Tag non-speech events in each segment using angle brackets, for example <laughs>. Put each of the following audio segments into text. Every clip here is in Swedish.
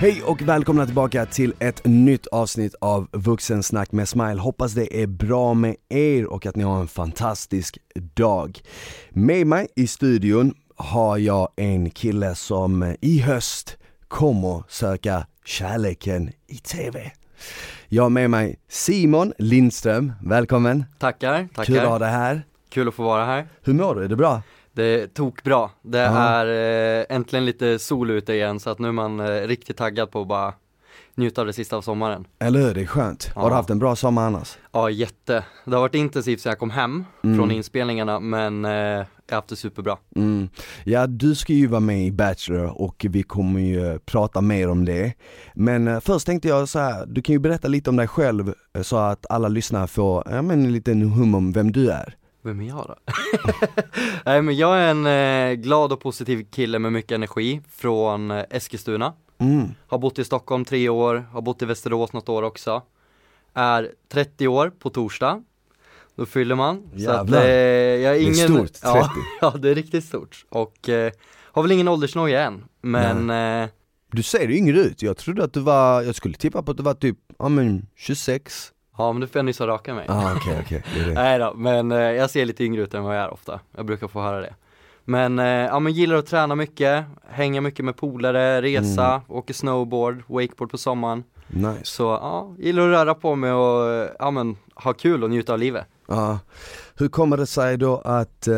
Hej och välkomna tillbaka till ett nytt avsnitt av Vuxensnack med Smile. Hoppas det är bra med er och att ni har en fantastisk dag. Med mig i studion har jag en kille som i höst kommer söka kärleken i TV. Jag har med mig Simon Lindström, välkommen! Tackar, tackar. Kul att ha dig här. Kul att få vara här. Hur mår du? Är det bra? Det tog bra. Det Ja. är eh, äntligen lite sol ute igen så att nu är man eh, riktigt taggad på att bara njuta av det sista av sommaren. Eller hur? Det är skönt. Har du Ja. haft en bra sommar annars? Ja, jätte. Det har varit intensivt sedan jag kom hem Mm. från inspelningarna men eh, jag har haft det superbra. Mm. Ja, du ska ju vara med i Bachelor och vi kommer ju prata mer om det. Men eh, först tänkte jag så här, du kan ju berätta lite om dig själv så att alla lyssnare får, ja men en liten hum om vem du är. Vem är jag då? <laughs> Nej men jag är en eh, glad och positiv kille med mycket energi från eh, Eskilstuna. Mm. Har bott i Stockholm tre år, har bott i Västerås något år också. Är 30 år på torsdag. Då fyller man. Så att, Jävlar. eh, jag är Det är ingen... stort, 30. Ja, <laughs> ja, det är riktigt stort. Och eh, har väl ingen åldersnoja än. Men eh, Du ser ju yngre ut, jag trodde att du var, jag skulle tippa på att du var typ, ja men 26 ja, men nu får jag nyss raka mig. ah, det är det. Nej då, men eh, jag ser lite yngre ut än vad jag är ofta. Jag brukar få höra det. Men, eh, ja men gillar att träna mycket, hänga mycket med polare, resa, Mm. åker snowboard, wakeboard på sommaren. Nice. Så ja, gillar att röra på mig och ja men ha kul och njuta av livet. Ja. Hur kommer det sig då att, eh,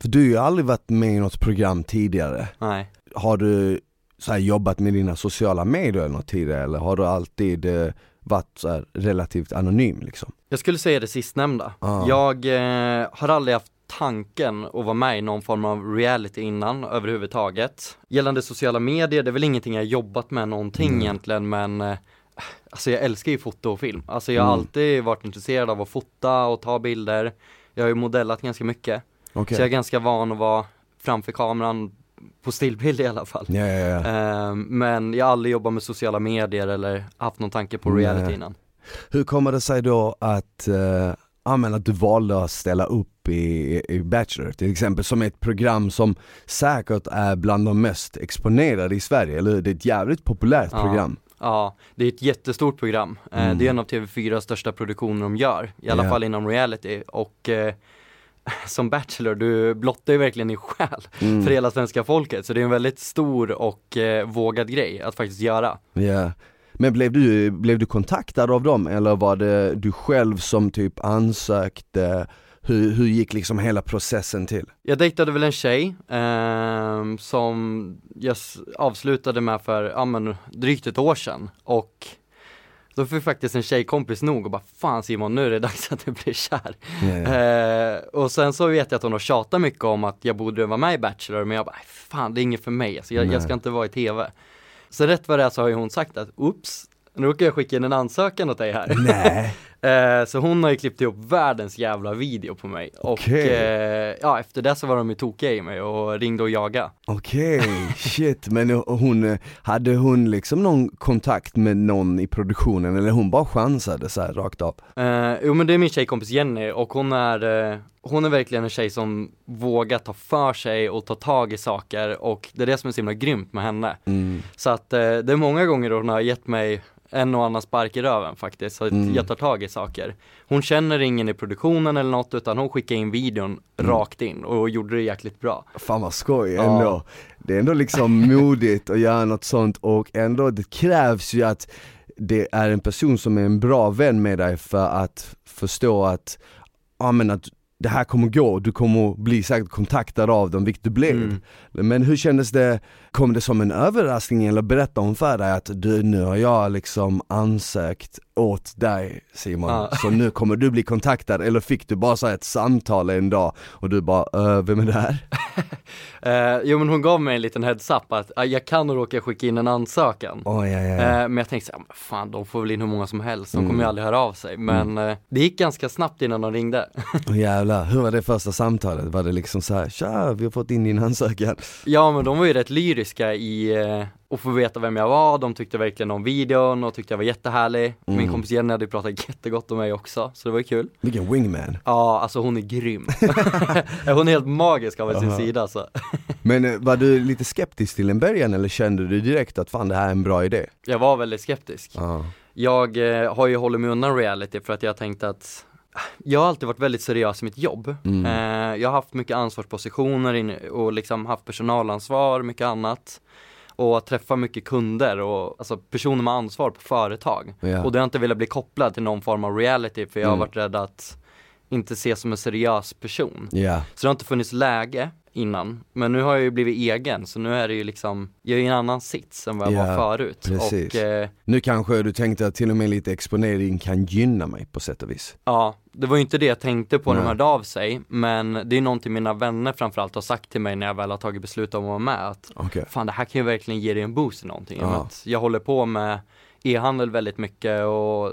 för du har ju aldrig varit med i något program tidigare. Nej. Har du så här, jobbat med dina sociala medier eller något tidigare eller har du alltid eh, varit så här, relativt anonym liksom? Jag skulle säga det sistnämnda. Ah. Jag eh, har aldrig haft tanken att vara med i någon form av reality innan överhuvudtaget. Gällande sociala medier, det är väl ingenting jag jobbat med någonting Mm. egentligen men eh, Alltså jag älskar ju foto och film. Alltså jag har Mm. alltid varit intresserad av att fota och ta bilder. Jag har ju modellat ganska mycket. Okej. Så jag är ganska van att vara framför kameran på stillbild i alla fall. Ja, ja. Eh, men jag har aldrig jobbat med sociala medier eller haft någon tanke på reality innan. Hur kommer det sig då att, eh, ja, men att du valde att ställa upp i, i Bachelor till exempel som ett program som säkert är bland de mest exponerade i Sverige, eller? Det är ett jävligt populärt program. Ja, det är ett jättestort program. Mm. Det är en av TV4 största produktioner de gör, i alla Ja. fall inom reality. Och eh, som Bachelor, du blottar ju verkligen din själ Mm. för hela svenska folket. Så det är en väldigt stor och eh, vågad grej att faktiskt göra. Ja. Men blev du, blev du kontaktad av dem eller var det du själv som typ ansökte? Hur, hur gick liksom hela processen till? Jag dejtade väl en tjej ehm, som jag avslutade med för, ja men drygt ett år sedan. Och då fick faktiskt en tjejkompis nog och bara Fan Simon, nu är det dags att du blir kär. Ja. Eh, och sen så vet jag att hon har tjatat mycket om att jag borde vara med i Bachelor, men jag bara, "Aj, fan det är inget för mig, alltså, jag, jag ska inte vara i TV. Så rätt vad det är så har ju hon sagt att, oops, nu råkar jag skicka in en ansökan åt dig här. Nej. <laughs> Eh, så hon har ju klippt ihop världens jävla video på mig. Och Okej. eh, ja, efter det så var de ju tokiga i mig och ringde och jagade. Okej, <laughs> shit. Men hon, hade hon liksom någon kontakt med någon i produktionen eller hon bara chansade så här rakt av? Eh, jo men det är min tjejkompis Jenny och hon är, eh, hon är verkligen en tjej som vågar ta för sig och ta tag i saker och det är det som är så himla grymt med henne. Mm. Så att eh, det är många gånger hon har gett mig en och annan spark i röven faktiskt, så Mm. jag tar tag i saker. Hon känner ingen i produktionen eller något utan hon skickar in videon rakt in och gjorde det jäkligt bra. Fan vad skoj Ja. ändå. Det är ändå liksom <laughs> modigt att göra något sånt och ändå det krävs ju att det är en person som är en bra vän med dig för att förstå att, ja men att det här kommer gå, du kommer bli säkert kontaktad av dem, vilket du blev. Mm. Men hur kändes det, kom det som en överraskning eller berättade hon för dig att du, nu har jag liksom ansökt åt dig Simon, Ja. så nu kommer du bli kontaktad, eller fick du bara så ett samtal en dag och du bara, äh, vem är det här? <laughs> Eh, jo men hon gav mig en liten heads up att ah, jag kan råka skicka in en ansökan. Oj, ja, ja, ja. Eh, men jag tänkte såhär, men fan de får väl in hur många som helst, de kommer Mm. ju aldrig höra av sig. Men eh, det gick ganska snabbt innan de ringde. <laughs> Åh jävlar, hur var det första samtalet? Var det liksom så här, tja vi har fått in din ansökan? ja men de var ju rätt lyriska i att få veta vem jag var, de tyckte verkligen om videon och tyckte jag var jättehärlig. Min Mm. kompis Jenny hade ju pratat <laughs> jättegott om mig också, så det var ju kul. Vilken wingman. Ja, alltså hon är grym. <laughs> hon är helt magisk av sin Aha. sida så. <laughs> Men eh, var du lite skeptisk till en början eller kände du direkt att fan det här är en bra idé? Jag var väldigt skeptisk. Ja. Jag eh, har ju hållit mig undan reality för att jag tänkte att jag har alltid varit väldigt seriös i mitt jobb. Mm. Eh, jag har haft mycket ansvarspositioner och liksom haft personalansvar, mycket annat. Och träffat mycket kunder och alltså personer med ansvar på företag. Ja. Och det har inte velat bli kopplad till någon form av reality för jag har Mm. varit rädd att inte ses som en seriös person. Ja, Så det har inte funnits läge innan. Men nu har jag ju blivit egen så nu är det ju liksom, jag är i en annan sits än vad jag Ja, var förut. precis. Och eh, nu kanske du tänkte att till och med lite exponering kan gynna mig på sätt och vis. Ja, det var ju inte det jag tänkte på när de Nej. hörde av sig, men det är någonting mina vänner framförallt har sagt till mig när jag väl har tagit beslut om att vara med, att Okej. fan det här kan ju verkligen ge dig en boost i någonting. Ja. att Jag håller på med e-handel väldigt mycket och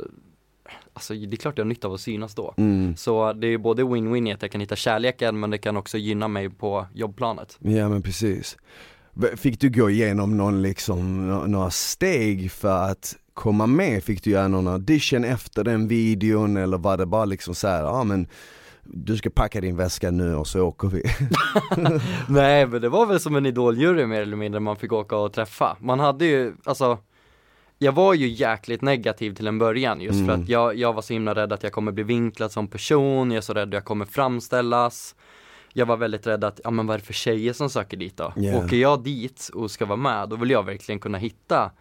alltså det är klart jag har nytta av att synas då. Mm. Så det är både win-win i att jag kan hitta kärleken, men det kan också gynna mig på jobbplanet. Ja men precis. Fick du gå igenom någon liksom, nå- några steg för att komma med? Fick du göra någon audition efter den videon eller var det bara liksom så här, ja men du ska packa din väska nu och så åker vi. <laughs> Nej men det var väl som en idoljury mer eller mindre man fick åka och träffa. Man hade ju, alltså jag var ju jäkligt negativ till en början just för Mm. att jag, jag var så himla rädd att jag kommer bli vinklad som person, jag är så rädd att jag kommer framställas. Jag var väldigt rädd att, ja men vad är det för tjejer som söker dit då? Yeah. Åker jag dit och ska vara med, då vill jag verkligen kunna hitta,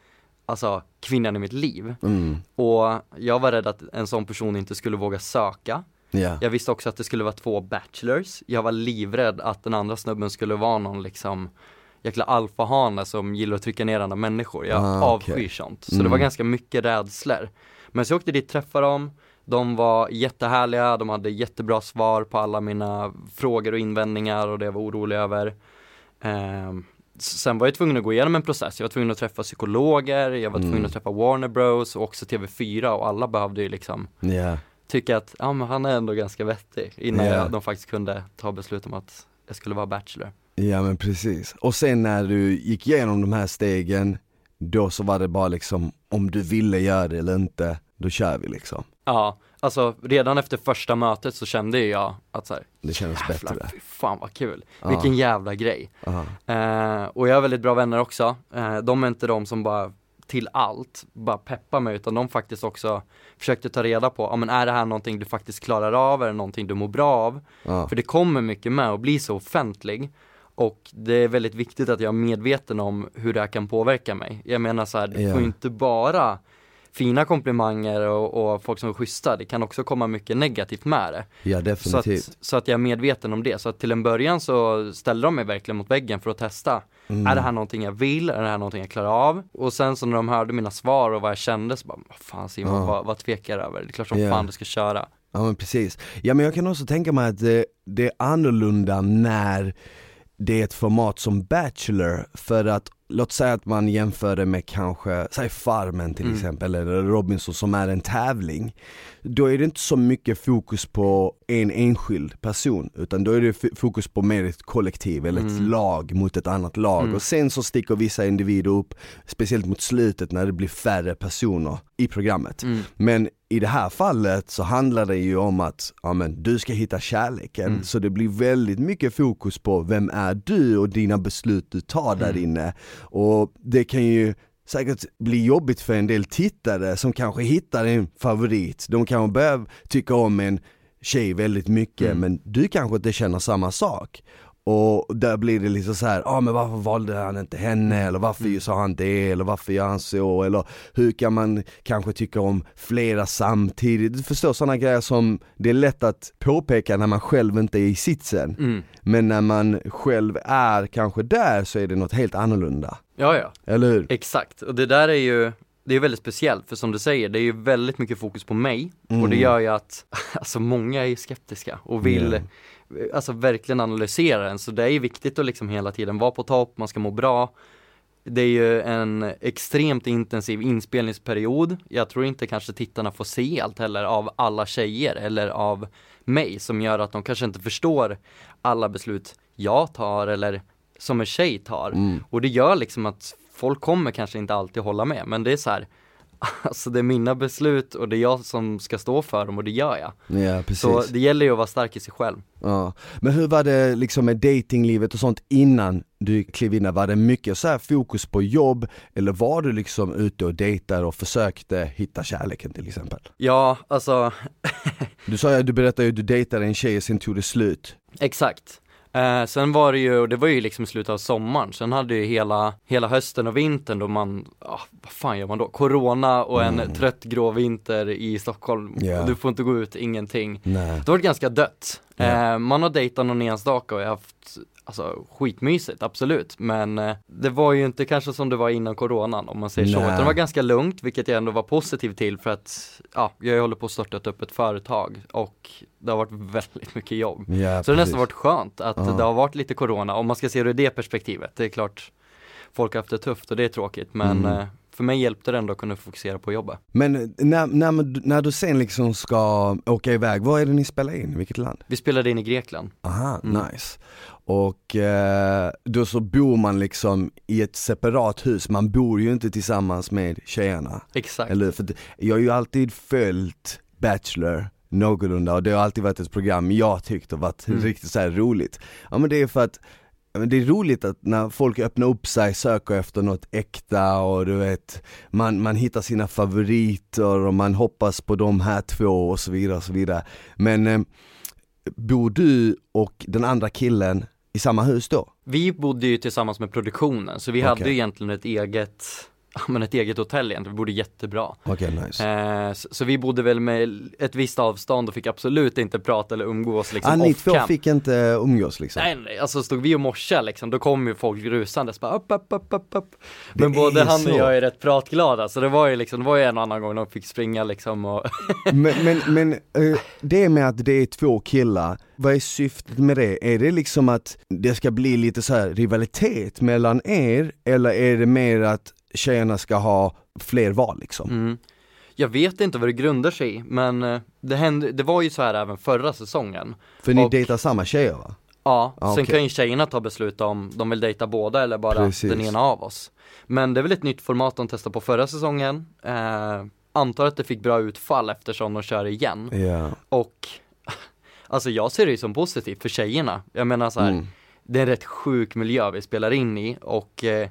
alltså kvinnan i mitt liv. Mm. Och jag var rädd att en sån person inte skulle våga söka. Ja. Jag visste också att det skulle vara två bachelors. Jag var livrädd att den andra snubben skulle vara någon liksom jäkla alfahane som gillar att trycka ner andra människor. Jag Ah, avskyr okej. sånt. Så Mm. det var ganska mycket rädslor. Men så jag åkte dit, träffade dem. De var jättehärliga, de hade jättebra svar på alla mina frågor och invändningar och det jag var orolig över. Ehm, sen var jag tvungen att gå igenom en process. Jag var tvungen att träffa psykologer, jag var tvungen Mm. att träffa Warner Bros och också TV4 och alla behövde ju liksom Ja. tycka att, men han är ändå ganska vettig innan Ja. jag, de faktiskt kunde ta beslut om att jag skulle vara bachelor. Ja men precis. Och sen när du gick igenom de här stegen, då så var det bara liksom, om du ville göra det eller inte, då kör vi liksom. Ja, alltså redan efter första mötet så kände jag att så här, Det kändes jävlar, bättre. fy fan vad kul, Ja. vilken jävla grej. Eh, och jag har väldigt bra vänner också, eh, de är inte de som bara till allt, bara peppar mig utan de faktiskt också försökte ta reda på, ja men är det här någonting du faktiskt klarar av, är det någonting du mår bra av? Ja. För det kommer mycket med att bli så offentlig och det är väldigt viktigt att jag är medveten om hur det här kan påverka mig. Jag menar så här, det Ja. får inte bara fina komplimanger och, och folk som är schyssta, det kan också komma mycket negativt med det. ja Så definitivt. att, så att jag är medveten om det. Så att till en början så ställde de mig verkligen mot väggen för att testa. Mm. Är det här någonting jag vill? Är det här någonting jag klarar av? Och sen så när de hörde mina svar och vad jag kände så bara, vad fan Simon, Ja. vad, vad tvekar jag över? Det är klart som Ja. fan du ska köra. Ja men precis. Ja men jag kan också tänka mig att det, det är annorlunda när det är ett format som Bachelor, för att låt säga att man jämför det med kanske, säg Farmen till Mm. exempel, eller Robinson som är en tävling. Då är det inte så mycket fokus på en enskild person, utan då är det fokus på mer ett kollektiv eller ett Mm. lag mot ett annat lag. Mm. Och sen så sticker vissa individer upp, speciellt mot slutet när det blir färre personer i programmet. Mm. Men i det här fallet så handlar det ju om att ja, men, du ska hitta kärleken, Mm. så det blir väldigt mycket fokus på vem är du och dina beslut du tar där Mm. inne. Och det kan ju säkert bli jobbigt för en del tittare som kanske hittar en favorit. De kanske börjar tycka om en tjej väldigt mycket Mm. men du kanske inte känner samma sak. Och där blir det liksom så här, ja ah, men varför valde han inte henne eller varför Mm. sa han det eller varför gör han så eller hur kan man kanske tycka om flera samtidigt? Du förstår sådana grejer som det är lätt att påpeka när man själv inte är i sitsen. Mm. Men när man själv är kanske där så är det något helt annorlunda. Ja, ja. Eller hur? Exakt, och det där är ju det är väldigt speciellt för som du säger, det är ju väldigt mycket fokus på mig Mm. och det gör ju att, <laughs> alltså många är skeptiska och vill Ja. Alltså verkligen analysera den, så det är ju viktigt att liksom hela tiden vara på topp, man ska må bra. Det är ju en extremt intensiv inspelningsperiod. Jag tror inte kanske tittarna får se allt heller av alla tjejer eller av mig som gör att de kanske inte förstår alla beslut jag tar eller som en tjej tar. Mm. och det gör liksom att folk kommer kanske inte alltid hålla med men det är så här <laughs> Alltså det är mina beslut och det är jag som ska stå för dem och det gör jag. Ja precis. Så det gäller ju att vara stark i sig själv. Ja. Men hur var det liksom med datinglivet och sånt innan du klev in? Var det mycket så här fokus på jobb eller var du liksom ute och dejtade och försökte hitta kärleken till exempel? Ja, alltså <laughs> Du sa ju, du berättade ju att du dejtade en tjej och sen tog det slut. exakt. Eh, sen var det ju, det var ju liksom slutet av sommaren, sen hade ju hela, hela hösten och vintern då man, ah, vad fan gör man då? Corona och en trött grå vinter i Stockholm, och du får inte gå ut, ingenting. Nej. Det var ganska dött. Ja. Eh, man har dejtat någon enstaka och jag har haft Alltså skitmysigt, absolut, men eh, det var ju inte kanske som det var innan coronan om man säger så, utan det var ganska lugnt, vilket jag ändå var positiv till för att, ja, jag håller på att starta upp ett företag och det har varit väldigt mycket jobb. Ja, Så det har precis. nästan varit skönt att Ja. det har varit lite corona, om man ska se det ur det perspektivet, det är klart folk har haft det tufft och det är tråkigt, men Mm. eh, för mig hjälpte det ändå att kunna fokusera på jobbet. Men när, när, när du sen liksom ska åka iväg, var är det ni spelar in? I vilket land? Vi spelade in i Grekland. Aha, Mm. nice. Och eh, då så bor man liksom i ett separat hus, man bor ju inte tillsammans med tjejerna. Exakt. Eller för jag har ju alltid följt Bachelor någorlunda och det har alltid varit ett program jag tyckt har varit Mm. riktigt så roligt. Ja men det är för att det är roligt att när folk öppnar upp sig, söker efter något äkta och du vet Man, man hittar sina favoriter och man hoppas på de här två och så vidare och så vidare Men eh, bor du och den andra killen i samma hus då? Vi bodde ju tillsammans med produktionen, så vi Okej. hade ju egentligen ett eget, <laughs> men ett eget hotell egentligen, vi bodde jättebra. Okej nice Eh, så, så vi bodde väl med ett visst avstånd och fick absolut inte prata eller umgås liksom ah, ni två fick inte umgås liksom? Nej nej, alltså stod vi och morsade liksom, då kom ju folk rusandes bara upp, upp, upp, upp, upp. Det Men både han så. och jag är rätt pratglada, så det var ju liksom, det var ju en och annan gång de fick springa liksom och <laughs> Men, men, men eh, det med att det är två killar, vad är syftet med det? Är det liksom att det ska bli lite så rivalitet mellan er eller är det mer att tjejerna ska ha fler val liksom? Mm. Jag vet inte vad det grundar sig i, men eh, det hände, det var ju så här även förra säsongen. För ni Och- dejtar samma tjejer va? Ja, Ja, sen okej. kan ju tjejerna ta beslut om de vill dejta båda eller bara Precis. den ena av oss. Men det är väl ett nytt format de testade på förra säsongen. Eh, antar att det fick bra utfall eftersom de kör igen. Ja. Och <laughs> alltså jag ser det ju som positivt för tjejerna. Jag menar så här, Mm. det är en rätt sjuk miljö vi spelar in i och eh,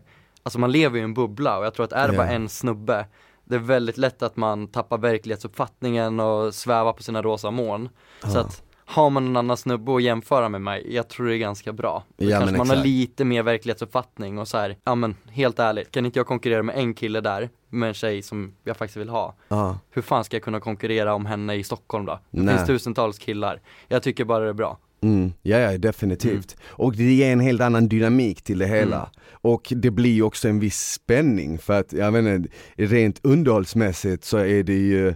alltså man lever ju i en bubbla och jag tror att är det bara en snubbe det är väldigt lätt att man tappar verklighetsuppfattningen och svävar på sina rosa moln. Så Ja. att har man en annan snubbe att jämföra med mig, jag tror det är ganska bra. Då Ja, kanske man har exakt. lite mer verklighetsuppfattning och så här, ja men helt ärligt, kan inte jag konkurrera med en kille där, med en tjej som jag faktiskt vill ha? Ja. Hur fan ska jag kunna konkurrera om henne i Stockholm då? Det Nej. finns tusentals killar. Jag tycker bara det är bra. Mm, ja, ja definitivt. Och det ger en helt annan dynamik till det hela. Mm. Och det blir också en viss spänning för att, jag menar, rent underhållsmässigt så är det ju,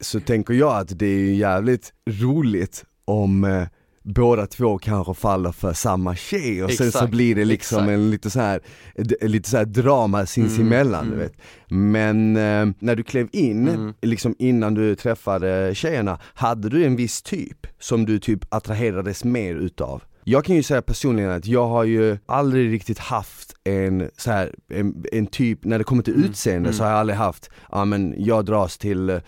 så tänker jag att det är ju jävligt roligt om eh, båda två kanske faller för samma tjej och sen så Exakt, blir det liksom exakt. en lite så här, d- lite så här drama sinsemellan Mm, du mm. vet. Men eh, när du klev in, Mm. liksom innan du träffade tjejerna, hade du en viss typ som du typ attraherades mer utav? Jag kan ju säga personligen att jag har ju aldrig riktigt haft en så här, en, en typ, när det kommer till Mm, utseende så mm. har jag aldrig haft, ja men jag dras till eh,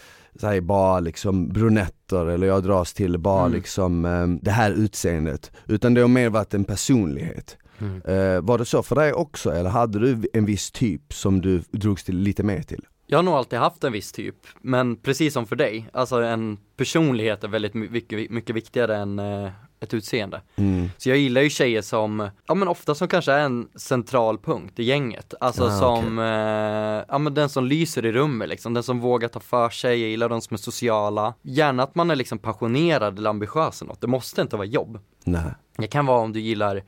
så här, bara liksom brunetter eller jag dras till bara Mm. liksom eh, det här utseendet. Utan det har mer varit en personlighet. Mm. Eh, var det så för dig också eller hade du en viss typ som du drogs till, lite mer till? Jag har nog alltid haft en viss typ, men precis som för dig, alltså en personlighet är väldigt my- mycket, mycket viktigare än eh, ett utseende. Mm. Så jag gillar ju tjejer som, ja men ofta som kanske är en central punkt i gänget. Alltså Ah, som, eh, ja men den som lyser i rummet liksom, den som vågar ta för sig, jag gillar de som är sociala. Gärna att man är liksom passionerad eller ambitiös eller något, det måste inte vara jobb. Nej. Det kan vara om du gillar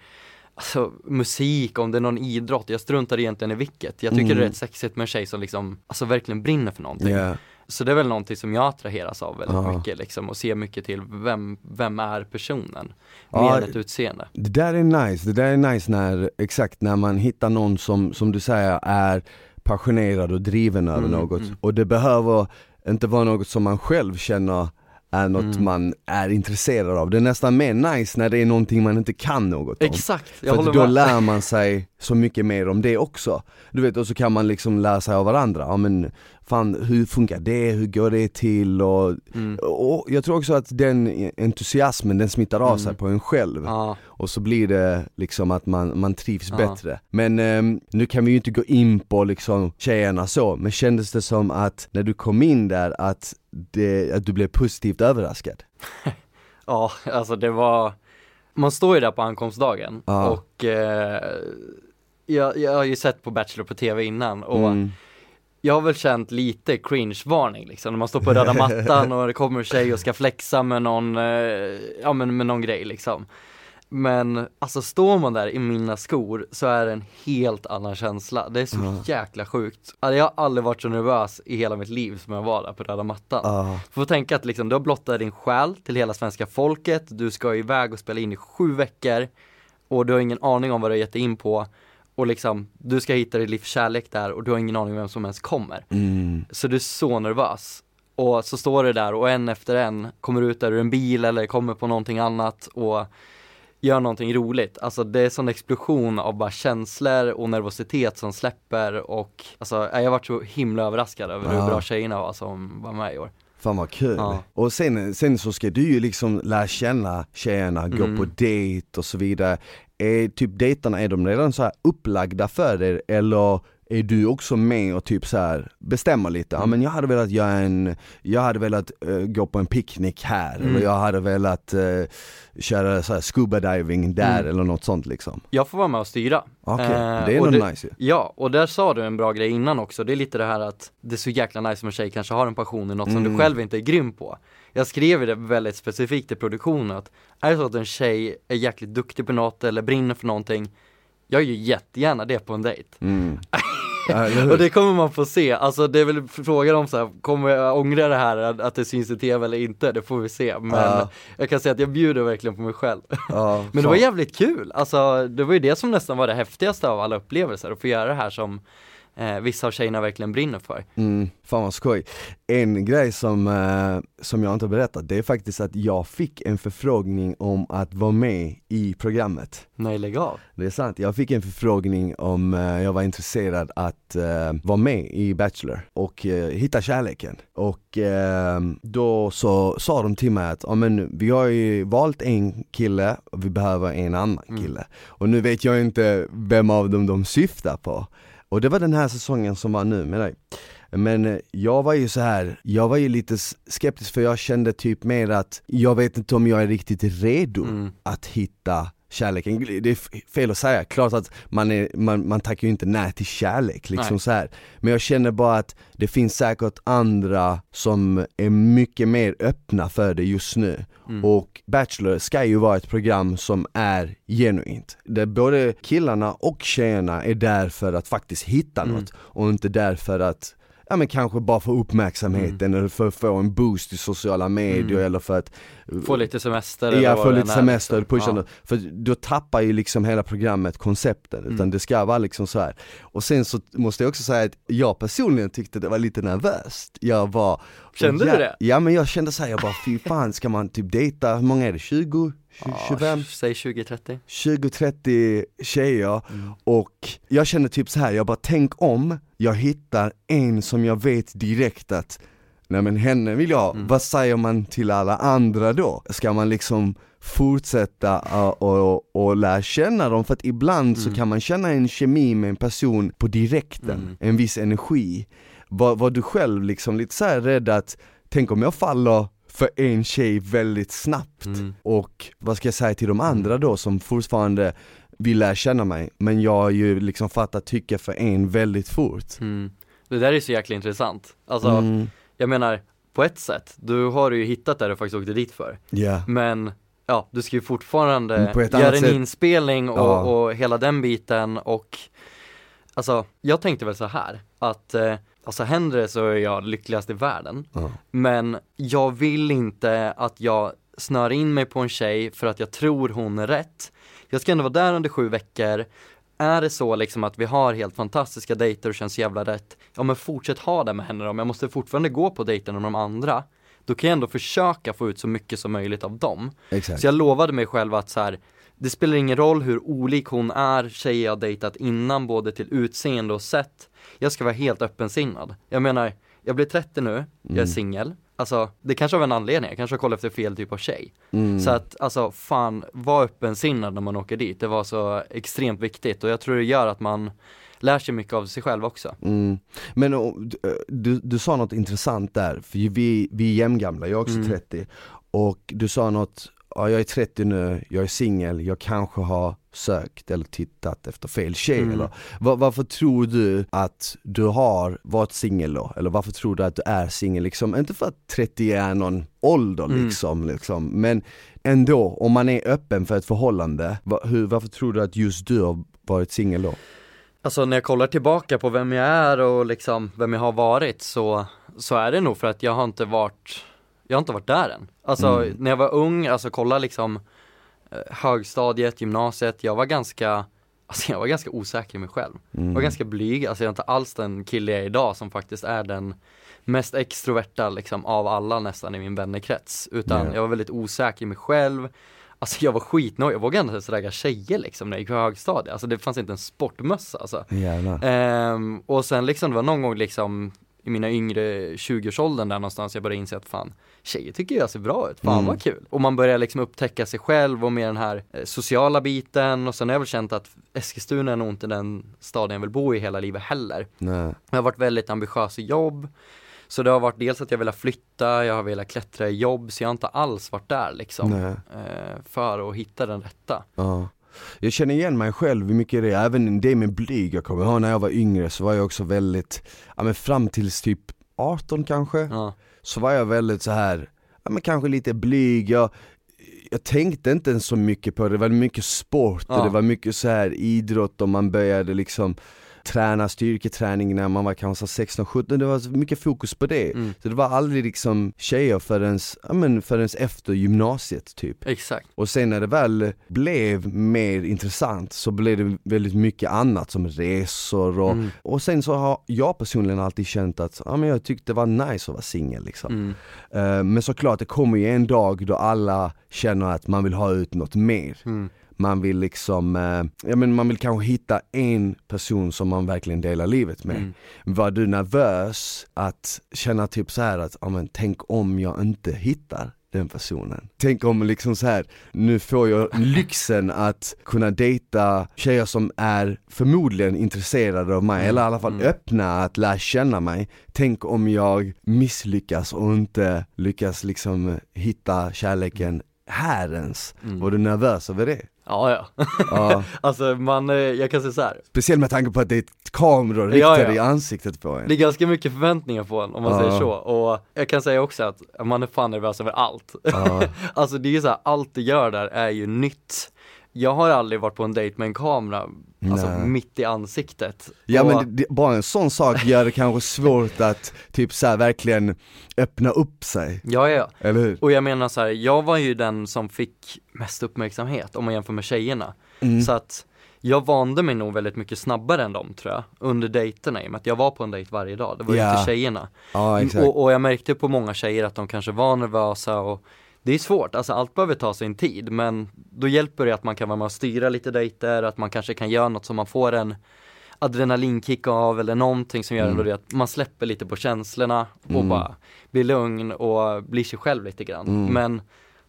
alltså musik, om det är någon idrott, jag struntar egentligen i vilket. Jag tycker Mm. det är rätt sexigt med en tjej som liksom, alltså verkligen brinner för någonting. Ja. Så det är väl någonting som jag attraheras av väldigt Ja. mycket liksom och ser mycket till vem, vem är personen? Ja, Mer än ett utseende. Det där är nice, det där är nice när, exakt när man hittar någon som, som du säger är passionerad och driven över Mm, något. mm. Och det behöver inte vara något som man själv känner är något Mm. man är intresserad av. Det är nästan mer nice när det är någonting man inte kan något om. Exakt, jag För håller då med. lär man sig så mycket mer om det också. Du vet, och så kan man liksom lära sig av varandra. Ja men fan hur funkar det, hur går det till och, Mm. och jag tror också att den entusiasmen den smittar av Mm. sig på en själv. Ja, Och så blir det liksom att man, man trivs Ja. bättre. Men ehm, nu kan vi ju inte gå in på liksom tjejerna så, men kändes det som att när du kom in där att, det, att du blev positivt överraskad? <laughs> ja, alltså det var, man står ju där på ankomstdagen Ja. och eh, jag, jag har ju sett på Bachelor på tv innan och Mm. jag har väl känt lite cringe-varning liksom när man står på röda mattan och det kommer en tjej och ska flexa med någon, eh, ja men med någon grej liksom. Men alltså står man där i mina skor så är det en helt annan känsla. Det är så Ja. jäkla sjukt. Alltså, jag har aldrig varit så nervös i hela mitt liv som jag var där på röda mattan. Ja. Får tänka att liksom, du har blottat din själ till hela svenska folket, du ska iväg och spela in i sju veckor och du har ingen aning om vad du har gett dig in på och liksom, du ska hitta ditt livs kärlek där och du har ingen aning om vem som ens kommer. Mm. Så du är så nervös. Och så står du där och en efter en kommer ut där ur en bil eller kommer på någonting annat och gör någonting roligt. Alltså det är sån explosion av bara känslor och nervositet som släpper och alltså jag har varit så himla överraskad över Ja. hur bra tjejerna var som var med i år. Fan vad kul. Ja. Och sen, sen så ska du ju liksom lära känna tjejerna, gå Mm. på dejt och så vidare. Är typ dejterna, är de redan så här upplagda för er eller är du också med och typ så här bestämmer lite? Ja Mm. men jag hade velat göra en, jag hade velat eh, gå på en picknick här Mm. eller jag hade velat uh, köra så här scuba diving där Mm. eller något sånt liksom. Jag får vara med och styra. Okej, Eh, det är nog det- nice ju. Ja, och där sa du en bra grej innan också, det är lite det här att det är så jäkla nice om en tjej kanske har en passion i något som Mm. du själv inte är grym på. Jag skrev det väldigt specifikt i produktionen att är det så att en tjej är jäkligt duktig på något eller brinner för någonting, jag gör ju jättegärna det på en dejt. Mm. <laughs> Och det kommer man få se, alltså det är väl frågan om så här, kommer jag ångra det här att det syns i tv eller inte, det får vi se. Men Ja. jag kan säga att jag bjuder verkligen på mig själv. Ja, <laughs> Men det var jävligt kul, alltså det var ju det som nästan var det häftigaste av alla upplevelser, att få göra det här som eh, vissa av tjejerna verkligen brinner för. Mm, fan vad skoj. En grej som, eh, som jag inte har berättat, det är faktiskt att jag fick en förfrågning om att vara med i programmet. Nej, lägg av. Det är sant, jag fick en förfrågning om eh, jag var intresserad att eh, vara med i Bachelor och eh, hitta kärleken. Och eh, då så sa de till mig att, ja men vi har ju valt en kille och vi behöver en annan Mm. kille. Och nu vet jag inte vem av dem de syftar på. Och det var den här säsongen som var nu med dig. Men eh, jag var ju så här, jag var ju lite skeptisk för jag kände typ mer att jag vet inte om jag är riktigt redo Mm. att hitta kärleken. Det är fel att säga, klart att man, är, man, man tackar ju inte nej till kärlek liksom Nej. så här. Men jag känner bara att det finns säkert andra som är mycket mer öppna för det just nu. Mm. Och Bachelor ska ju vara ett program som är genuint. Där både killarna och tjejerna är där för att faktiskt hitta Mm. något och inte där för att Ja men kanske bara få uppmärksamheten eller för att få en boost i sociala medier Mm. eller för att Få lite semester eller Ja, få lite semester, liksom. pusha Ja. För då tappar ju liksom hela programmet koncepten, utan Mm. det ska vara liksom så här. Och sen så måste jag också säga att jag personligen tyckte det var lite nervöst. Jag var Kände ja, du det? Ja men jag kände såhär, jag bara fy fan ska man typ dejta, hur många är det? 20? 20 25? Ja, säg 20-30. 20-30 tjejer Mm. och jag kände typ så här, jag bara tänk om jag hittar en som jag vet direkt att Nej men henne vill jag ha, Mm. vad säger man till alla andra då? Ska man liksom fortsätta uh, och, och lära känna dem? För att ibland så Mm. kan man känna en kemi med en person på direkten, Mm. en viss energi Var, var du själv liksom lite så här rädd att, tänk om jag faller för en tjej väldigt snabbt Mm. och vad ska jag säga till de andra då som fortfarande vill lära känna mig men jag har ju liksom fattat tycka för en väldigt fort Mm. Det där är så jäkla intressant. Alltså, Mm, jag menar, på ett sätt, du har ju hittat det du faktiskt åkte dit för. Ja, Men ja, du ska ju fortfarande göra en sätt. inspelning och, Ja. och hela den biten och Alltså, jag tänkte väl så här att eh, Alltså händer det så är jag lyckligast i världen Ja. Men jag vill inte att jag snör in mig på en tjej för att jag tror hon är rätt Jag ska ändå vara där under sju veckor Är det så liksom att vi har helt fantastiska dejter och känns jävla rätt Ja men fortsätt ha det med henne då, men jag måste fortfarande gå på dejten med de andra Då kan jag ändå försöka få ut så mycket som möjligt av dem Exakt. så jag lovade mig själv att så här, det spelar ingen roll hur olik hon är, tjejer jag dejtat innan, både till utseende och sätt. Jag ska vara helt öppensinnad. Jag menar, jag blir 30 nu, jag är Mm. singel. Alltså, det kanske av en anledning, jag kanske har kollat efter fel typ av tjej. Mm. Så att, alltså fan, var öppensinnad när man åker dit. Det var så extremt viktigt och jag tror det gör att man lär sig mycket av sig själv också. Mm. Men och, du, du sa något intressant där, för vi, vi är jämngamla, jag är också Mm. 30 Och du sa något, ja jag är 30 nu, jag är singel, jag kanske har sökt eller tittat efter fel tjej Mm. eller var, Varför tror du att du har varit singel då? Eller varför tror du att du är singel liksom? Inte för att 30 är någon ålder Mm. liksom, liksom men ändå, om man är öppen för ett förhållande, va, hur, varför tror du att just du har varit singel då? Alltså när jag kollar tillbaka på vem jag är och liksom vem jag har varit så, så är det nog för att jag har inte varit, jag har inte varit där än. Alltså Mm. när jag var ung, alltså kolla liksom eh, högstadiet, gymnasiet, jag var ganska, alltså jag var ganska osäker i mig själv. Mm. Jag var ganska blyg, alltså jag är inte alls den kille jag är idag som faktiskt är den mest extroverta liksom av alla nästan i min vännekrets. Utan Ja. jag var väldigt osäker i mig själv. Alltså jag var skitnöjd, jag vågade inte ens ragga tjejer liksom när jag gick på högstadiet. Alltså det fanns inte en sportmössa alltså. Ehm, och sen liksom, det var någon gång liksom i mina yngre 20-årsåldern där någonstans jag började inse att fan, tjejer tycker jag ser bra ut, fan Mm. vad kul. Och man börjar liksom upptäcka sig själv och med den här eh, sociala biten och sen har jag väl känt att Eskilstuna är nog inte den staden jag vill bo i hela livet heller. Nej. Jag har varit väldigt ambitiös i jobb, så det har varit dels att jag velat flytta, jag har velat klättra i jobb, så jag har inte alls varit där liksom. Nej. Eh, för att hitta den rätta. Ja. Jag känner igen mig själv i mycket det, även det med blyg. Jag kommer ihåg när jag var yngre så var jag också väldigt, ja men fram tills typ 18 kanske, Ja. så var jag väldigt så här, ja men kanske lite blyg. Jag, jag tänkte inte ens så mycket på det, det var mycket sport Ja. och det var mycket så här idrott och man började liksom träna styrketräning när man var kanske 16-17, det var mycket fokus på det. Mm. Så det var aldrig liksom tjejer förrän, ja men förrän efter gymnasiet typ. Exakt. Och sen när det väl blev mer intressant så blev det väldigt mycket annat som resor och, Mm. och sen så har jag personligen alltid känt att ja, men jag tyckte det var nice att vara singel liksom. Mm. Eh, men såklart det kommer ju en dag då alla känner att man vill ha ut något mer. Man vill liksom, eh, ja men man vill kanske hitta en person som man verkligen delar livet med. Mm. Var du nervös att känna typ så här att, ja men tänk om jag inte hittar den personen. Tänk om liksom så här, nu får jag lyxen att kunna dejta tjejer som är förmodligen intresserade av mig, Mm, eller i alla fall mm. öppna att lära känna mig. Tänk om jag misslyckas och inte lyckas liksom hitta kärleken här ens. Mm. Var du nervös över det? Ja, ja. Ja, <laughs> alltså man, eh, jag kan säga så här. speciellt med tanke på att det är kameror Ja, riktade ja. i ansiktet på en. Det är ganska mycket förväntningar på en om man Ja. säger så och jag kan säga också att man är fan nervös över allt. Ja. <laughs> alltså det är så här, allt du gör där är ju nytt. Jag har aldrig varit på en dejt med en kamera, alltså Nej. mitt i ansiktet. Ja och, men det, bara en sån sak gör det kanske svårt att typ så här, verkligen öppna upp sig, Ja, ja, eller hur? och jag menar så här, jag var ju den som fick mest uppmärksamhet om man jämför med tjejerna. Mm. Så att jag vande mig nog väldigt mycket snabbare än dem tror jag, under dejterna i och med att jag var på en dejt varje dag, det var ju Ja. inte tjejerna. Ja exakt. Och, och jag märkte på många tjejer att de kanske var nervösa och det är svårt, alltså allt behöver ta sin tid men då hjälper det att man kan vara med och styra lite dejter, att man kanske kan göra något som man får en adrenalinkick av eller någonting som gör Mm. att man släpper lite på känslorna och Mm. bara blir lugn och blir sig själv lite grann. Mm. Men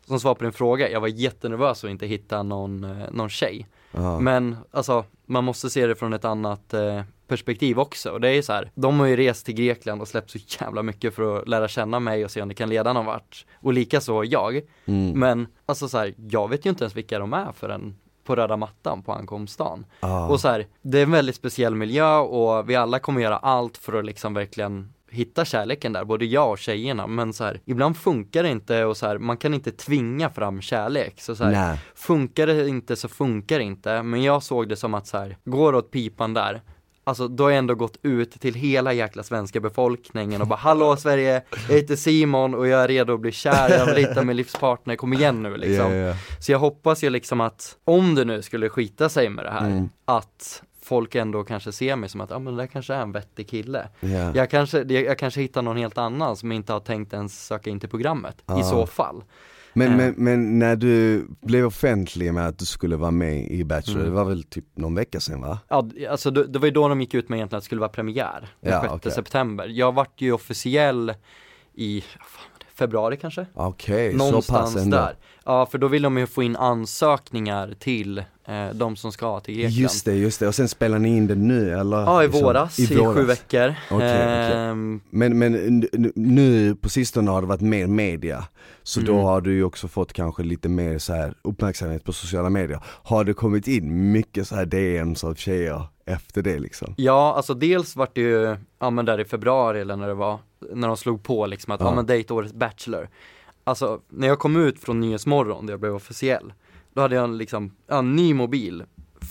som svar på din fråga, jag var jättenervös att inte hitta någon, eh, någon tjej. ja. Men alltså, man måste se det från ett annat eh, perspektiv också. Och det är så här, de har ju rest till Grekland och släppt så jävla mycket för att lära känna mig och se om det kan leda någon vart. Och likaså jag. mm. Men alltså så här, jag vet ju inte ens vilka de är förrän på röda mattan på ankomstdagen. ja. Och så här, det är en väldigt speciell miljö och vi alla kommer göra allt för att liksom verkligen hitta kärleken där, både jag och tjejerna, men så här, ibland funkar det inte och så här, man kan inte tvinga fram kärlek. Så, så här, funkar det inte så funkar det inte, men jag såg det som att så här, går åt pipan där, Alltså då har jag ändå gått ut till hela jäkla svenska befolkningen och bara Hallå Sverige, jag heter Simon och jag är redo att bli kär, jag vill hitta min livspartner, kom igen nu liksom. Ja, ja. Så jag hoppas ju liksom att om det nu skulle skita sig med det här, Mm. att folk ändå kanske ser mig som att, ja ah, men det där kanske är en vettig kille. Ja. Jag kanske, jag, jag kanske hittar någon helt annan som inte har tänkt ens söka in till programmet, Ja. i så fall. Men, Eh. men, men när du blev offentlig med att du skulle vara med i Bachelor, Mm. det var väl typ någon vecka sedan va? Ja, alltså det, det var ju då de gick ut med egentligen att det skulle vara premiär, den Ja, 6 okej. september. Jag vart ju officiell i, fan februari kanske? Okej, så Någonstans pass ändå. där. Ja, för då vill de ju få in ansökningar till eh, de som ska till Grekland. Just det, just det. Och sen spelar ni in det nu eller? Ja, i Liksom, våras, i, sju veckor. Okej, okej. Ehm, Men, men nu på sistone har det varit mer media, så då Mm. har du ju också fått kanske lite mer så här uppmärksamhet på sociala medier. Har det kommit in mycket så här DMs av tjejer efter det liksom? Ja, alltså dels vart det ju, ja men där i februari eller när det var, när de slog på liksom att, ja, Ja. men dejt årets Bachelor. Alltså, när jag kom ut från Nyhetsmorgon, där jag blev officiell, då hade jag en liksom, en ny mobil,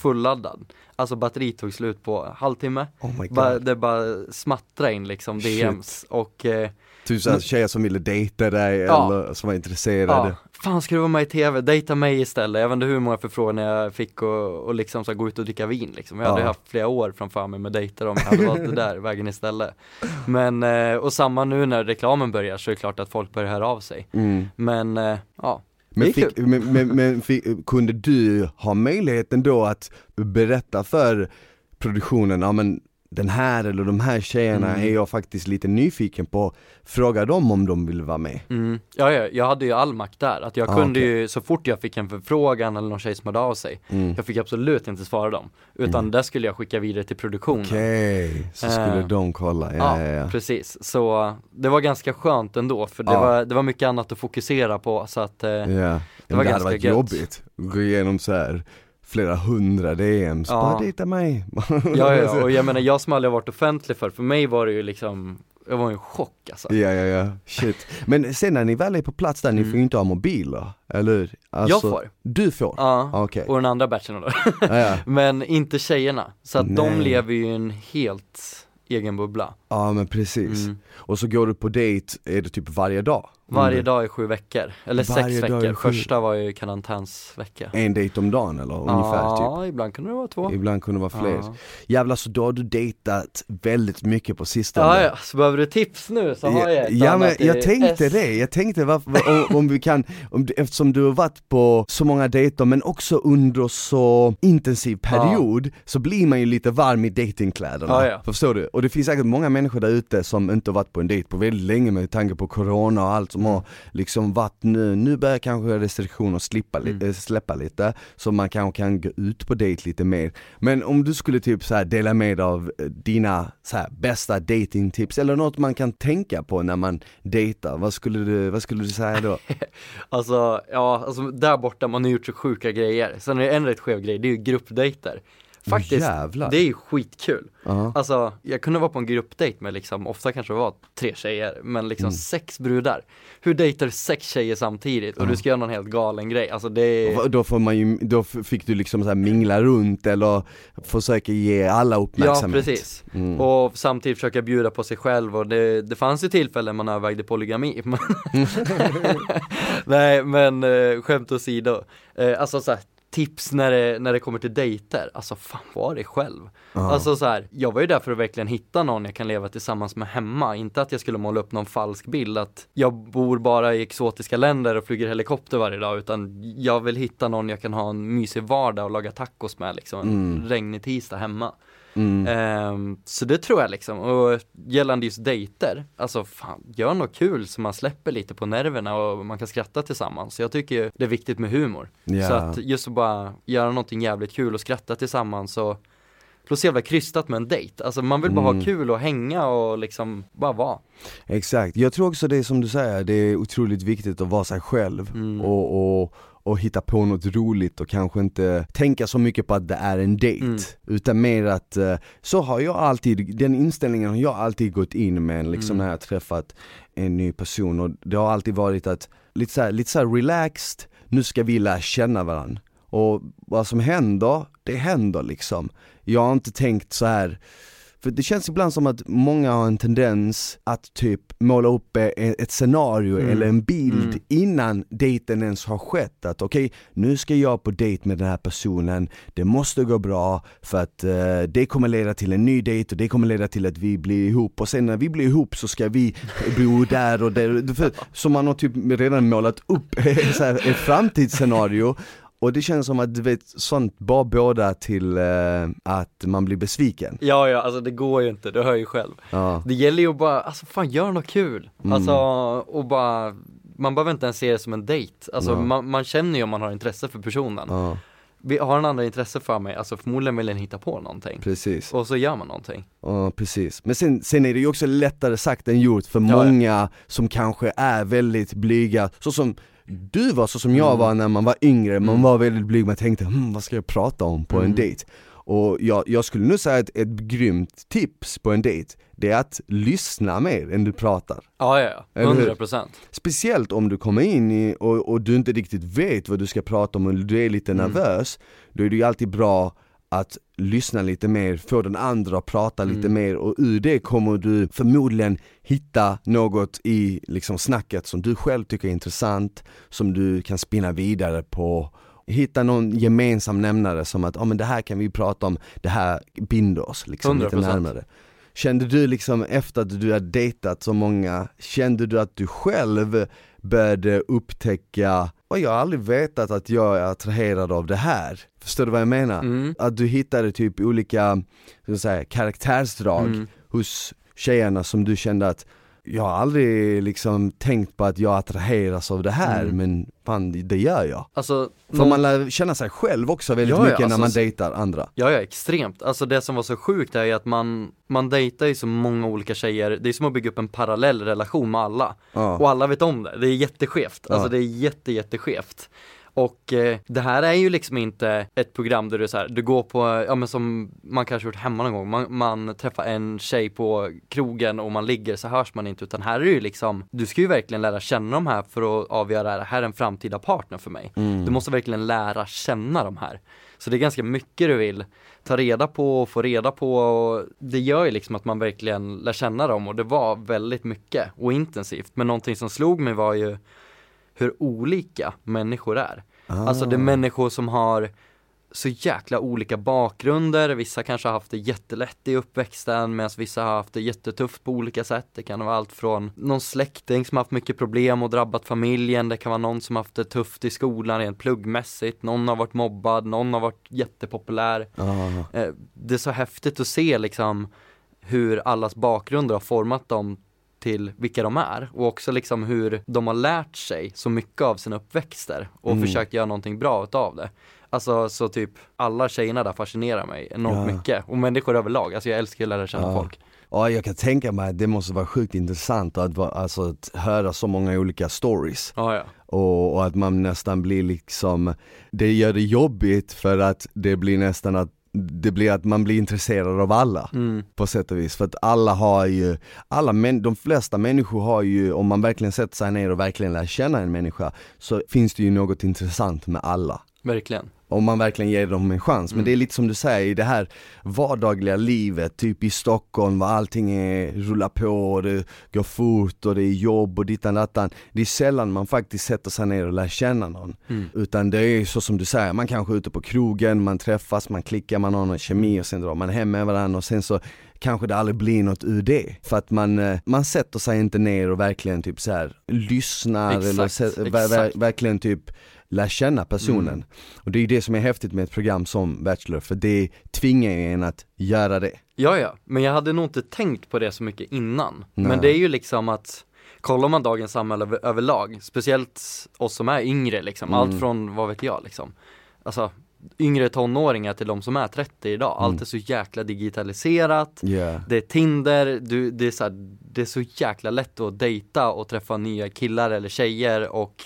fulladdad. Alltså batteriet tog slut på halvtimme, Oh my god. bara, det bara smattrade in liksom DMs och eh, Typ såhär tjejer som ville dejta dig Ja. eller som var intresserade. Ja, fan ska du vara med i TV? Dejta mig istället. Jag vet inte hur många förfrågningar jag fick och, och liksom så gå ut och dricka vin liksom. Jag hade Ja. haft flera år framför mig med dejter om jag hade valt det där vägen istället. Men, eh, och samma nu när reklamen börjar så är det klart att folk börjar höra av sig. Mm. Men, eh, ja. Men, fick, men, men, men fick, kunde du ha möjligheten då att berätta för produktionen, ja men den här eller de här tjejerna Mm. är jag faktiskt lite nyfiken på, fråga dem om de vill vara med. Mm. Ja, ja, jag hade ju all makt där. Att jag Ah, kunde okej. ju, så fort jag fick en förfrågan eller någon tjej som hörde av sig, Mm. jag fick absolut inte svara dem. Utan där skulle jag skicka vidare till produktionen. Okej, så skulle Eh. de kolla, ja Ja, ja precis. Så det var ganska skönt ändå, för det, Ja. var, det var mycket annat att fokusera på så att eh, ja. ja var det hade ganska varit gött. jobbigt, gå igenom så här flera hundra DMs, Ja. bara dejta mig. Ja, ja, och jag <laughs> menar jag som aldrig har varit offentlig för, för mig var det ju liksom, jag var i en chock alltså. Ja ja ja, shit. Men sen när ni väl är på plats där, ni Mm. får ju inte ha mobiler, eller? Alltså, Jag får. Du får? Ja, Okej. och den andra batchen då. Ja, ja. <laughs> Men inte tjejerna, så att de Nej. lever ju i en helt egen bubbla. Ja men precis. Mm. Och så går du på dejt, är det typ varje dag? Varje Mm. dag i sju veckor, eller Varje sex veckor. Första var ju karantänsvecka. En dejt om dagen eller ungefär ja, typ? ibland kunde det vara två. Ibland kunde det vara fler. Ja. Jävlar så då har du dejtat väldigt mycket på sistone. Ja, ja, så behöver du tips nu så har jag ett Ja men jag tänkte S. det, jag tänkte varför, om, om vi kan, om, eftersom du har varit på så många dejter men också under så intensiv period så blir man ju lite varm i datingkläderna. Ja, ja. Förstår du? Och det finns säkert många människor där ute som inte har varit på en dejt på väldigt länge med tanke på corona och allt som Mm. har liksom varit nu, nu börjar kanske restriktioner slippa, li- Mm. eh, släppa lite så man kanske kan gå ut på dejt lite mer. Men om du skulle typ så dela med av eh, dina så bästa datingtips eller något man kan tänka på när man dejtar, vad skulle du, vad skulle du säga då? <laughs> Alltså, ja, alltså där borta man har gjort så sjuka grejer. Sen är det en rätt skev grej, det är ju gruppdejter. Faktiskt, jävlar. det är skitkul. Ja. Alltså, jag kunde vara på en gruppdejt med liksom, ofta kanske det var tre tjejer, men liksom Mm. sex brudar. Hur dejtar du sex tjejer samtidigt? Och Ja. du ska göra någon helt galen grej, alltså det är Då får man ju, då fick du liksom så mingla runt eller försöka ge alla Ja, uppmärksamhet. precis. Mm. Och samtidigt försöka bjuda på sig själv och det, det fanns ju tillfällen man övervägde polygami. <laughs> <laughs> Nej men eh, skämt åsido. Eh, alltså så här, tips när det, när det kommer till dejter, alltså fan var det själv. Ja. Alltså så här, jag var ju där för att verkligen hitta någon jag kan leva tillsammans med hemma, inte att jag skulle måla upp någon falsk bild att jag bor bara i exotiska länder och flyger helikopter varje dag utan jag vill hitta någon jag kan ha en mysig vardag och laga tacos med liksom, en Mm. regnig tisdag hemma. Mm. Ehm, så det tror jag liksom, och gällande just dejter, alltså fan, gör något kul så man släpper lite på nerverna och man kan skratta tillsammans. Jag tycker ju det är viktigt med humor. Ja. Så att just att bara göra någonting jävligt kul och skratta tillsammans och låter så jävla krystat med en dejt, alltså man vill bara ha Mm. kul och hänga och liksom bara vara Exakt, jag tror också det som du säger, det är otroligt viktigt att vara sig själv Mm. och, och, och hitta på något roligt och kanske inte tänka så mycket på att det är en dejt Mm. Utan mer att, eh, så har jag alltid, den inställningen har jag alltid gått in med liksom Mm. när jag träffat en ny person och det har alltid varit att, lite såhär, lite så relaxed, nu ska vi lära känna varandra Och vad som händer, det händer liksom Jag har inte tänkt så här för det känns ibland som att många har en tendens att typ måla upp e- ett scenario Mm. eller en bild Mm. innan dejten ens har skett. Att okej, nu ska jag på dejt med den här personen, det måste gå bra för att eh, det kommer leda till en ny dejt och det kommer leda till att vi blir ihop och sen när vi blir ihop så ska vi bo där och där. För, så man har typ redan målat upp <laughs> ett framtidsscenario och det känns som att du vet, sånt bara båda till eh, att man blir besviken. Ja ja, alltså det går ju inte, du hör ju själv Ja. Det gäller ju att bara, alltså fan gör något kul, Mm. alltså och bara man behöver inte ens se det som en dejt, alltså Ja. man, man känner ju om man har intresse för personen Ja, Vi har en andra intresse för mig, alltså förmodligen vill den hitta på någonting precis. Och så gör man någonting Ja, precis. Men sen, sen är det ju också lättare sagt än gjort för många som kanske är väldigt blyga, så som du var, så som jag Mm. var när man var yngre, man Mm. var väldigt blyg, man tänkte hm, vad ska jag prata om på en Mm. dejt? Och jag, jag skulle nu säga att ett grymt tips på en dejt, det är att lyssna mer än du pratar. Ja ja ja, Eller hur? 100 procent Speciellt om du kommer in i, och, och du inte riktigt vet vad du ska prata om och du är lite Mm. nervös, då är det ju alltid bra att lyssna lite mer, få den andra att prata lite Mm. mer och ur det kommer du förmodligen hitta något i liksom snacket som du själv tycker är intressant, som du kan spinna vidare på Hitta någon gemensam nämnare som att, ja men det här kan vi prata om, det här binder oss liksom lite 100%. närmare Kände du liksom efter att du har dejtat så många, kände du att du själv började upptäcka, och jag har aldrig vetat att jag är attraherad av det här. Förstår du vad jag menar? mm. Att du hittade typ olika, ska jag säga, karaktärsdrag Mm. hos tjejerna som du kände att jag har aldrig liksom tänkt på att jag attraheras av det här Mm. men fan det gör jag. Alltså, För någon- man lär känna sig själv också väldigt Ja, ja, mycket när alltså, man så- dejtar andra. Ja, ja, extremt. Alltså det som var så sjukt är ju att man, man dejtar ju så många olika tjejer, det är som att bygga upp en parallell relation med alla. Ja. Och alla vet om det, det är jätteskevt. Alltså det är jätte, jätteskevt. Och eh, det här är ju liksom inte ett program där du så här, du går på, ja men som man kanske gjort hemma någon gång, man, man träffar en tjej på krogen och man ligger så hörs man inte utan här är det ju liksom, du ska ju verkligen lära känna de här för att avgöra, det här är en framtida partner för mig. Mm. Du måste verkligen lära känna de här. Så det är ganska mycket du vill ta reda på och få reda på och det gör ju liksom att man verkligen lär känna dem och det var väldigt mycket och intensivt. Men någonting som slog mig var ju hur olika människor är. Ah. Alltså det är människor som har så jäkla olika bakgrunder, vissa kanske har haft det jättelätt i uppväxten medan vissa har haft det jättetufft på olika sätt. Det kan vara allt från någon släkting som har haft mycket problem och drabbat familjen, det kan vara någon som har haft det tufft i skolan rent pluggmässigt, någon har varit mobbad, någon har varit jättepopulär. Ah. Eh, Det är så häftigt att se liksom hur allas bakgrunder har format dem till vilka de är och också liksom hur de har lärt sig så mycket av sina uppväxter och Mm. försökt göra någonting bra utav det. Alltså så typ alla tjejerna där fascinerar mig enormt Ja. mycket och människor överlag, alltså jag älskar att lära känna Ja. folk. Ja jag kan tänka mig att det måste vara sjukt intressant att, alltså, att höra så många olika stories Ja, ja. och, och att man nästan blir liksom, det gör det jobbigt för att det blir nästan att det blir att man blir intresserad av alla Mm. på sätt och vis. För att alla har ju, alla män, de flesta människor har ju, om man verkligen sätter sig ner och verkligen lär känna en människa, så finns det ju något intressant med alla. Verkligen. Om man verkligen ger dem en chans. Men Mm. det är lite som du säger, i det här vardagliga livet, typ i Stockholm, var allting är, rullar på och det går fort och det är jobb och dittan dattan. Det är sällan man faktiskt sätter sig ner och lär känna någon. Mm. Utan det är så som du säger, man kanske är ute på krogen, man träffas, man klickar, man har någon kemi och sen drar man hem med varandra och sen så kanske det aldrig blir något ur det. För att man, eh, man sätter sig inte ner och verkligen typ så här lyssnar eller Exakt, sä- ver- ver- exakt. verkligen typ lär känna personen. Mm. Och det är det som är häftigt med ett program som Bachelor, för det tvingar ju en att göra det. Ja, ja, men jag hade nog inte tänkt på det så mycket innan. Nej. Men det är ju liksom att Kollar man dagens samhälle över, överlag, speciellt oss som är yngre liksom, Mm. allt från, vad vet jag liksom Alltså, yngre tonåringar till de som är 30 idag. Allt Mm. är så jäkla digitaliserat. Yeah. Det är Tinder, du, det, är så här, det är så jäkla lätt att dejta och träffa nya killar eller tjejer och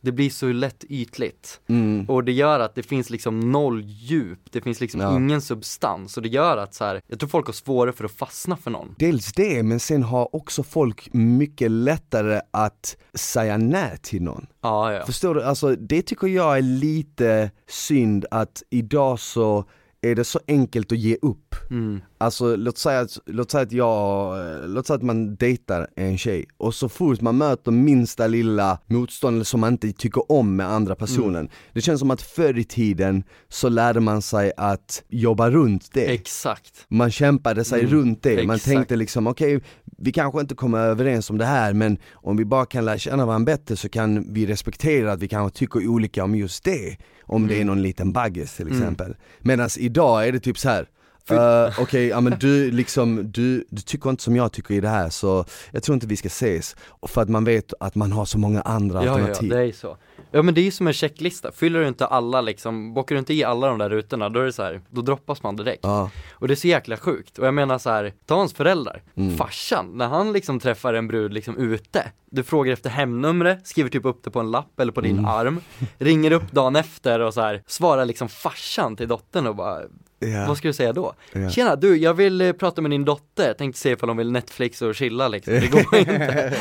det blir så lätt ytligt. Mm. Och det gör att det finns liksom noll djup, det finns liksom Ja. ingen substans och det gör att så här, jag tror folk har svårare för att fastna för någon. Dels det, men sen har också folk mycket lättare att säga nej till någon. Ja, ja. Förstår du? Alltså det tycker jag är lite synd att idag så är det så enkelt att ge upp. Mm. Alltså låt säga att, låt säga att jag, låt säga att man dejtar en tjej och så fort man möter minsta lilla motstånd som man inte tycker om med andra personen. Det känns som att förr i tiden så lärde man sig att jobba runt det. Exakt. Man kämpade sig Mm, runt det, man exakt. tänkte liksom okej, vi kanske inte kommer överens om det här men om vi bara kan lära känna varandra bättre så kan vi respektera att vi kanske tycker olika om just det. Om det är någon liten baggis till Mm. exempel. Medan idag är det typ så här. Uh, Okej, ja men du liksom, du, du tycker inte som jag tycker i det här så jag tror inte vi ska ses. För att man vet att man har så många andra Ja, ja, alternativ. det är så. Ja men det är ju som en checklista, fyller du inte alla liksom, bockar du inte i alla de där rutorna, då är det så här, då droppas man direkt. Ja. Och det är så jäkla sjukt, och jag menar så här, ta hans föräldrar, Mm. farsan, när han liksom träffar en brud liksom ute, du frågar efter hemnumret, skriver typ upp det på en lapp eller på din Mm. arm, ringer upp dagen efter och så här, svarar liksom farsan till dottern och bara, Ja. vad ska du säga då? Ja. Tjena du, jag vill eh, prata med din dotter, tänkte se ifall hon vill Netflix och chilla liksom, det går <laughs> inte.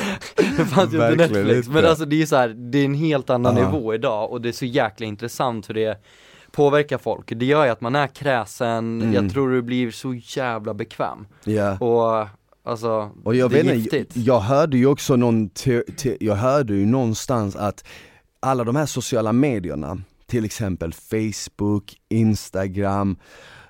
det fanns ju inte Netflix, men alltså det är så här, det är en helt annan Ja. nivå idag och det är så jäkla intressant hur det påverkar folk. Det gör ju att man är kräsen, Mm. jag tror du blir så jävla bekväm. Ja. Och alltså, Och jag det är vet giftigt. inte, jag hörde ju också någon, jag hörde ju någonstans att alla de här sociala medierna, till exempel Facebook, Instagram,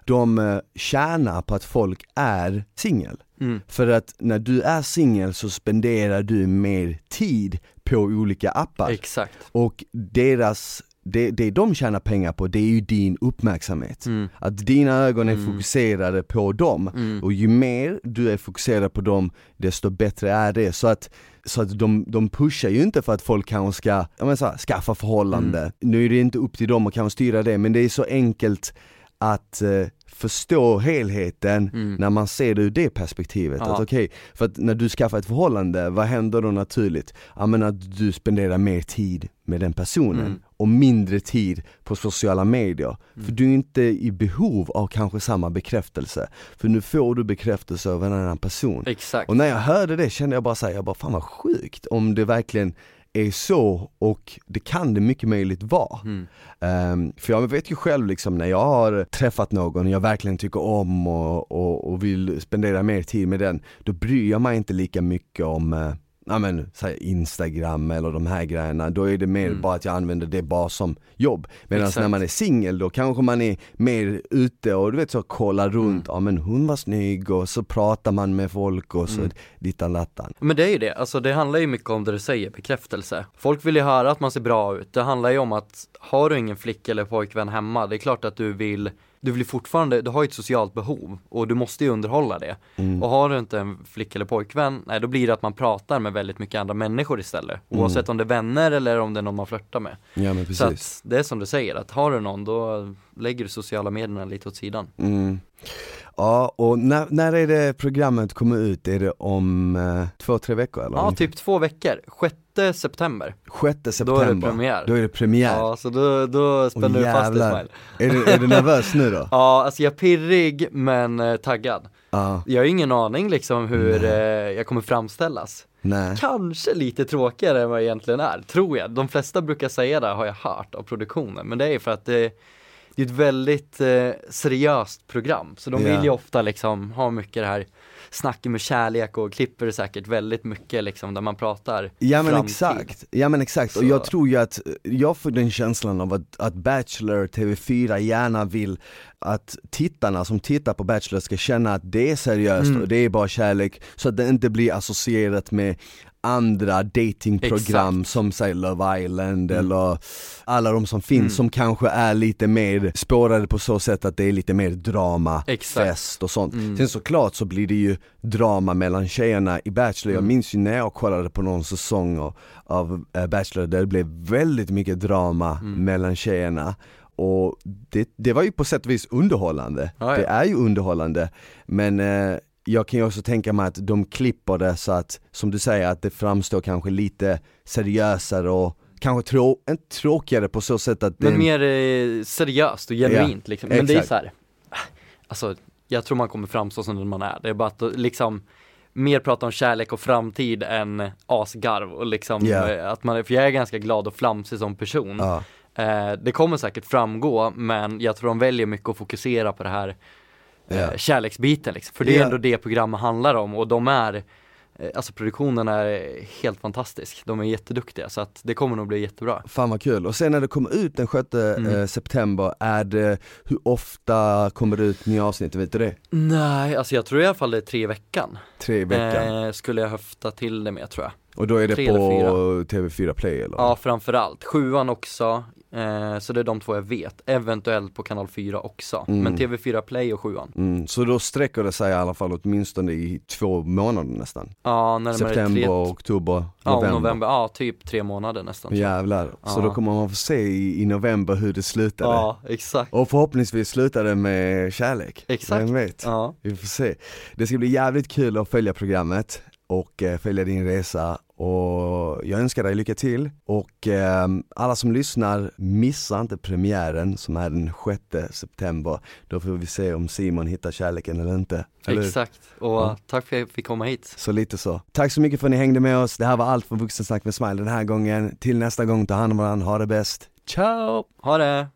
de eh, tjänar på att folk är singel. Mm. För att när du är singel så spenderar du mer tid på olika appar. Exakt. Och deras, det, det de tjänar pengar på det är ju din uppmärksamhet. Mm. Att dina ögon är Mm. fokuserade på dem. Mm. Och ju mer du är fokuserad på dem, desto bättre är det. Så att, så att de, de pushar ju inte för att folk kanske ska, jag menar så här, skaffa förhållande. Mm. Nu är det inte upp till dem att kanske styra det, men det är så enkelt att eh, förstå helheten Mm. när man ser det ur det perspektivet. Ja. Att okej, för att när du skaffar ett förhållande, vad händer då naturligt? Ja men att du spenderar mer tid med den personen Mm. Och mindre tid på sociala medier. För du är inte i behov av kanske samma bekräftelse. För nu får du bekräftelse av en annan person. Exakt. Och när jag hörde det kände jag bara såhär, jag bara fan vad sjukt om det verkligen är så och det kan det mycket möjligt vara. Mm. Ehm, för jag vet ju själv liksom när jag har träffat någon jag verkligen tycker om och, och, och vill spendera mer tid med den, då bryr jag mig inte lika mycket om eh, Ja men, här Instagram eller de här grejerna, då är det mer Mm. bara att jag använder det bara som jobb. Medan när man är singel då kanske man är mer ute och du vet så kollar runt, Mm. ja men hon var snygg och så pratar man med folk och så Mm. dittan lattan. Men det är ju det, alltså det handlar ju mycket om det du säger, bekräftelse. Folk vill ju höra att man ser bra ut, det handlar ju om att har du ingen flicka eller pojkvän hemma, det är klart att du vill du vill fortfarande, du har ju ett socialt behov och du måste ju underhålla det. Mm. Och har du inte en flicka eller pojkvän, nej då blir det att man pratar med väldigt mycket andra människor istället. Mm. Oavsett om det är vänner eller om det är någon man flörtar med. Ja men Så precis. att det är som du säger, att har du någon då lägger du sociala medierna lite åt sidan. Mm. Ja, och när, när är det programmet kommer ut? Är det om eh, två, tre veckor eller? Ja, typ två veckor, 6 september. 6 september. Då är det premiär. Då är det premiär. Ja, så då, då spänner Åh, du fast dig. Smile. Är, du, är du nervös nu då? <laughs> Ja, alltså jag är pirrig men eh, taggad. Ja, Jag har ingen aning liksom hur eh, jag kommer framställas. nej. Kanske lite tråkigare än vad jag egentligen är, tror jag. De flesta brukar säga det har jag hört av produktionen, men det är ju för att det, det är ett väldigt eh, seriöst program. Så de Ja. vill ju ofta liksom ha mycket det här snacket med kärlek och klipper det säkert väldigt mycket liksom där man pratar Ja men framtid. exakt, ja men exakt och Så- jag tror ju att, jag får den känslan av att, att Bachelor, TV4 gärna vill att tittarna som tittar på Bachelor ska känna att det är seriöst Mm. och det är bara kärlek så att det inte blir associerat med andra datingprogram som säger Love Island Mm. eller alla de som finns Mm. som kanske är lite mer spårade på så sätt att det är lite mer drama, Exakt. fest och sånt. Mm. Sen såklart så blir det ju drama mellan tjejerna i Bachelor, jag Mm. minns ju när jag kollade på någon säsong av, eh, Bachelor där det blev väldigt mycket drama Mm. mellan tjejerna och det, det var ju på sätt och vis underhållande. Ja, ja. Det är ju underhållande, men eh, jag kan ju också tänka mig att de klipper det så att, som du säger, att det framstår kanske lite seriösare och kanske trå tråkigare på så sätt att Men det, mer eh, seriöst och genuint liksom. Men det är exakt. så här. alltså jag tror man kommer framstå som den man är. Det är bara att liksom mer prata om kärlek och framtid än asgarv och liksom Ja. eh, att man, för jag är ganska glad och flamsig som person. ja, Eh, det kommer säkert framgå men jag tror de väljer mycket att fokusera på det här Ja. kärleksbiten liksom. För det är ändå det programmet handlar om och de är eh, Alltså produktionen är helt fantastisk, de är jätteduktiga så att det kommer nog bli jättebra. fan vad kul. Och sen när det kommer ut den 6 Mm. eh, september, är det, hur ofta kommer det ut nya avsnitt, vet du det? Nej, alltså jag tror i alla fall det är tre i veckan. Tre i veckan? Eh, skulle jag höfta till det med tror jag. och då är det på eller TV4 Play eller? Ja, framförallt. Sjuan också, eh, så det är de två jag vet. Eventuellt på kanal 4 också. Mm. Men TV4 Play och sjuan. Mm, så då sträcker det sig i alla fall åtminstone i två månader nästan? Ja, närmare September, tre, oktober, ja, november? november. Ja, typ tre månader nästan. Jävlar, så Ja. då kommer man få se i, i november hur det slutade Ja, exakt. Och förhoppningsvis slutar det med kärlek, Exakt. vem vet? Ja. Vi får se. Det ska bli jävligt kul att följa programmet och eh, följa din resa och jag önskar dig lycka till och eh, alla som lyssnar, missa inte premiären som är den 6 september. Då får vi se om Simon hittar kärleken eller inte. Eller? Exakt. Och Ja. tack för att jag fick komma hit. Så lite så. Tack så mycket för att ni hängde med oss. Det här var allt från Vuxensnack med Smile den här gången. Till nästa gång, ta hand om varandra, ha det bäst. Ciao! Ha det!